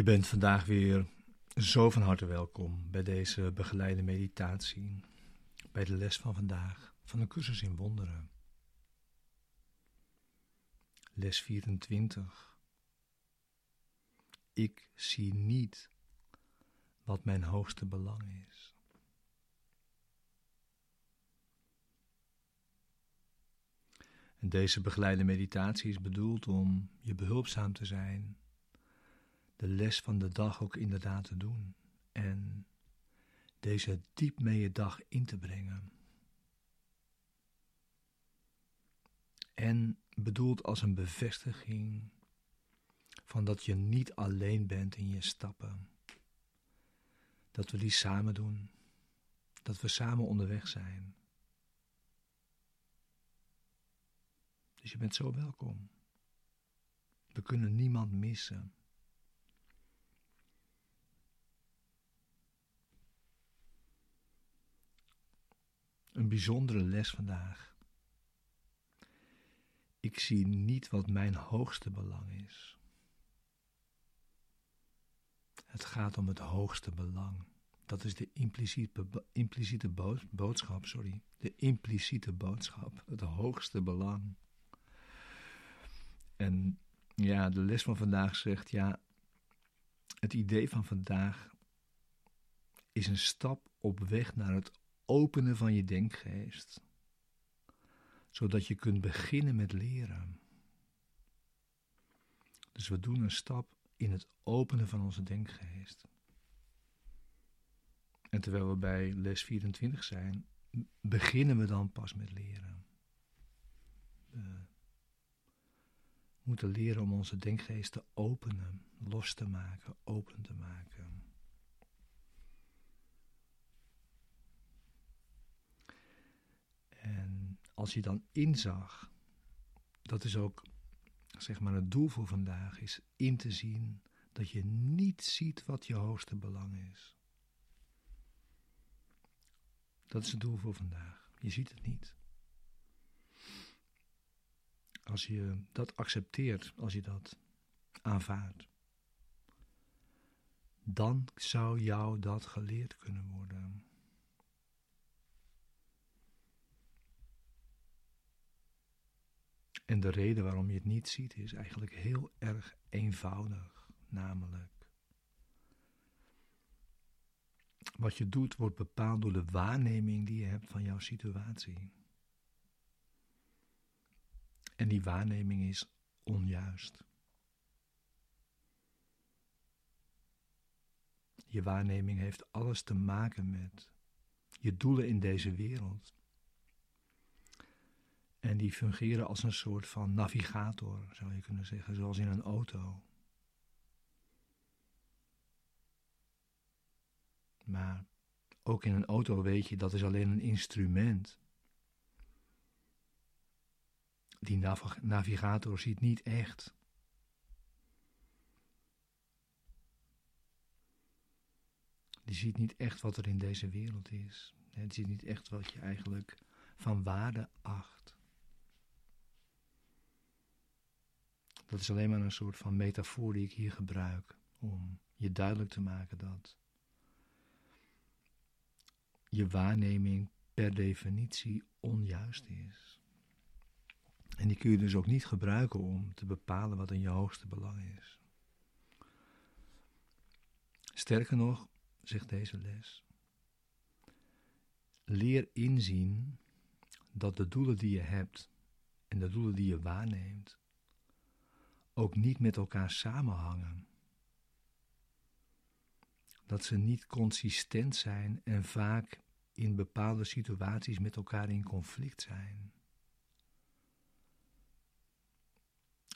Je bent vandaag weer zo van harte welkom bij deze begeleide meditatie, bij de les van vandaag van de cursus in wonderen. Les 24. Ik zie niet wat mijn hoogste belang is. En deze begeleide meditatie is bedoeld om je behulpzaam te zijn de les van de dag ook inderdaad te doen. En deze diep mee je dag in te brengen. En bedoeld als een bevestiging van dat je niet alleen bent in je stappen. Dat we die samen doen. Dat we samen onderweg zijn. Dus je bent zo welkom. We kunnen niemand missen. Een bijzondere les vandaag. Ik zie niet wat mijn hoogste belang is. Het gaat om het hoogste belang. Dat is de impliciete, impliciete boodschap, sorry. De impliciete boodschap, het hoogste belang. En ja, de les van vandaag zegt, ja, het idee van vandaag is een stap op weg naar het openen van je denkgeest, zodat je kunt beginnen met leren. Dus we doen een stap in het openen van onze denkgeest. En terwijl we bij les 24 zijn, beginnen we dan pas met leren. We moeten leren om onze denkgeest te openen, los te maken, open te maken. En als je dan inzag, dat is ook zeg maar het doel voor vandaag, is in te zien dat je niet ziet wat je hoogste belang is. Dat is het doel voor vandaag. Je ziet het niet. Als je dat accepteert, als je dat aanvaardt, dan zou jou dat geleerd kunnen worden. En de reden waarom je het niet ziet is eigenlijk heel erg eenvoudig, namelijk wat je doet wordt bepaald door de waarneming die je hebt van jouw situatie. En die waarneming is onjuist. Je waarneming heeft alles te maken met je doelen in deze wereld. En die fungeren als een soort van navigator, zou je kunnen zeggen, zoals in een auto. Maar ook in een auto weet je, dat is alleen een instrument. Die navigator ziet niet echt. Die ziet niet echt wat er in deze wereld is. Die ziet niet echt wat je eigenlijk van waarde acht. Dat is alleen maar een soort van metafoor die ik hier gebruik om je duidelijk te maken dat je waarneming per definitie onjuist is. En die kun je dus ook niet gebruiken om te bepalen wat in je hoogste belang is. Sterker nog, zegt deze les, leer inzien dat de doelen die je hebt en de doelen die je waarneemt ook niet met elkaar samenhangen. Dat ze niet consistent zijn en vaak in bepaalde situaties met elkaar in conflict zijn.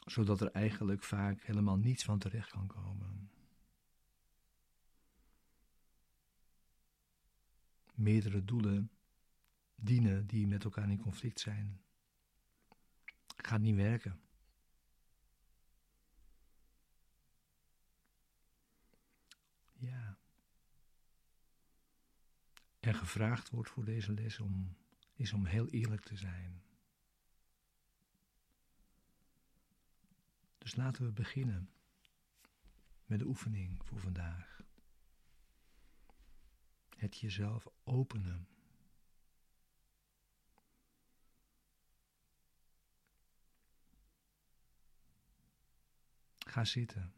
Zodat er eigenlijk vaak helemaal niets van terecht kan komen. Meerdere doelen dienen die met elkaar in conflict zijn. Gaat niet werken. Ja. En gevraagd wordt voor deze les om, is om heel eerlijk te zijn. Dus laten we beginnen met de oefening voor vandaag. Het jezelf openen. Ga zitten.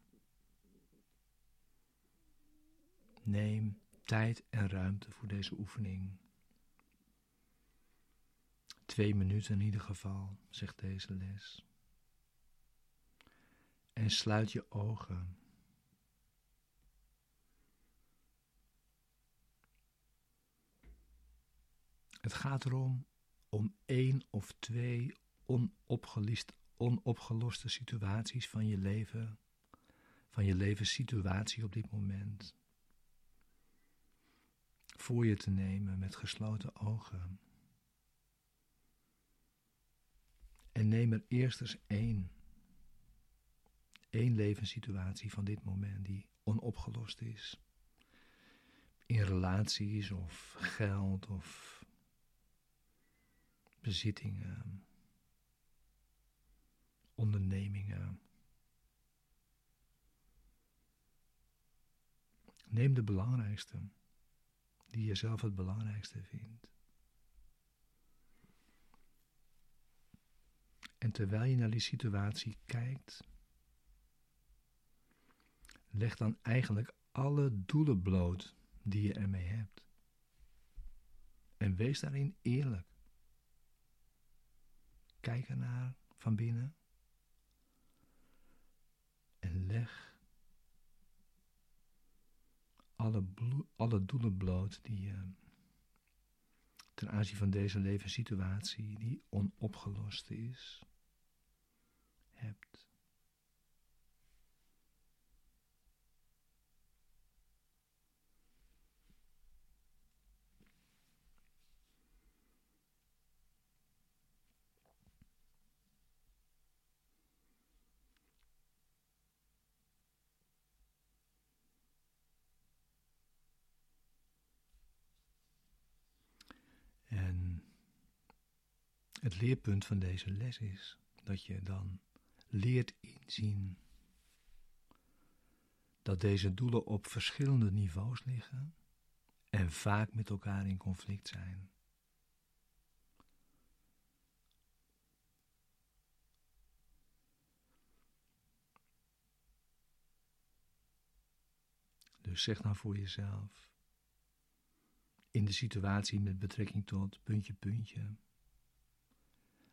Neem tijd en ruimte voor deze oefening. Twee minuten in ieder geval, zegt deze les. En sluit je ogen. Het gaat erom om één of twee onopgeloste situaties van je leven, van je levenssituatie op dit moment, voor je te nemen met gesloten ogen. En neem er eerst eens één. Één levenssituatie van dit moment die onopgelost is. In relaties of geld of bezittingen, ondernemingen. Neem de belangrijkste, die je zelf het belangrijkste vindt. En terwijl je naar die situatie kijkt, leg dan eigenlijk alle doelen bloot die je ermee hebt. En wees daarin eerlijk. Kijk ernaar van binnen en leg alle, alle doelen bloot die je ten aanzien van deze levenssituatie die onopgelost is, hebt. Het leerpunt van deze les is dat je dan leert inzien dat deze doelen op verschillende niveaus liggen en vaak met elkaar in conflict zijn. Dus zeg nou voor jezelf, in de situatie met betrekking tot puntje, puntje,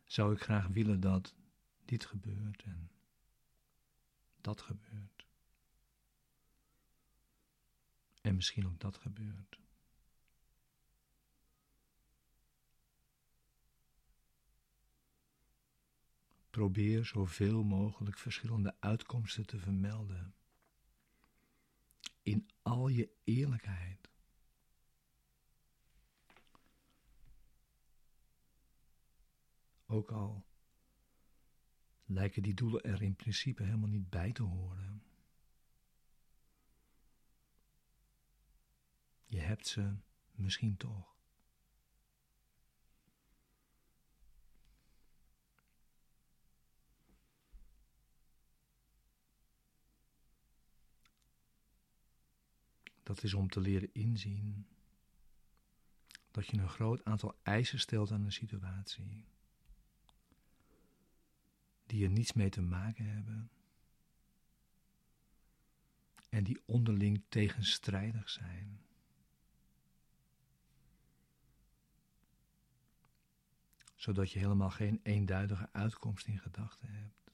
zou ik graag willen dat dit gebeurt en dat gebeurt. En misschien ook dat gebeurt. Probeer zoveel mogelijk verschillende uitkomsten te vermelden. In al je eerlijkheid. Ook al lijken die doelen er in principe helemaal niet bij te horen. Je hebt ze misschien toch. Dat is om te leren inzien dat je een groot aantal eisen stelt aan een situatie die er niets mee te maken hebben en die onderling tegenstrijdig zijn. Zodat je helemaal geen eenduidige uitkomst in gedachten hebt.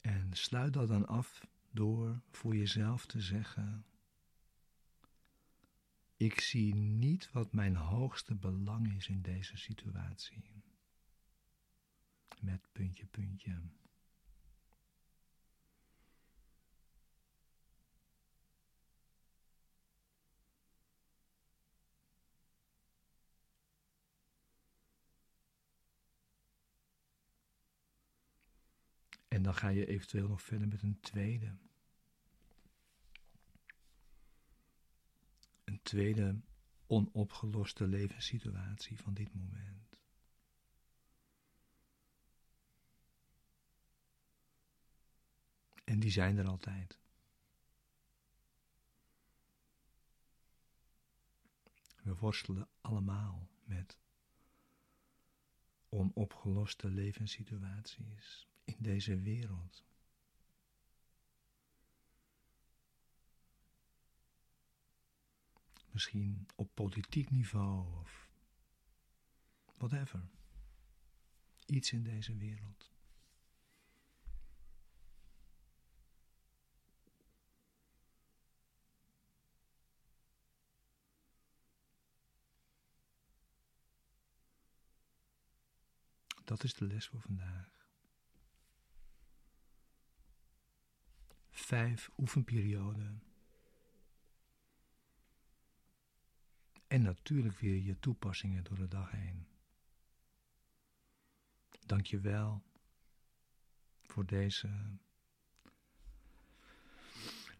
En sluit dat dan af door voor jezelf te zeggen: Ik zie niet wat mijn hoogste belang is in deze situatie. Met puntje, puntje. En dan ga je eventueel nog verder met een tweede. Tweede onopgeloste levenssituatie van dit moment. En die zijn er altijd. We worstelen allemaal met onopgeloste levenssituaties in deze wereld. Misschien op politiek niveau of whatever. Iets in deze wereld. Dat is de les voor vandaag. Vijf oefenperioden. En natuurlijk weer je toepassingen door de dag heen. Dank je wel voor deze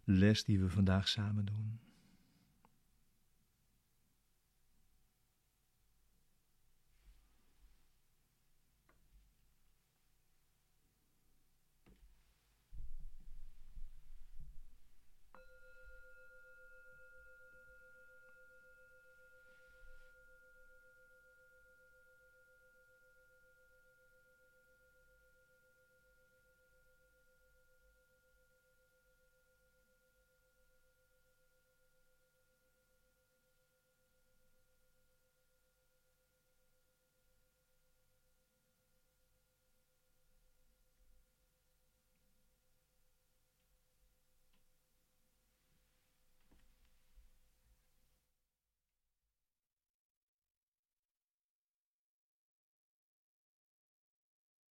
les die we vandaag samen doen.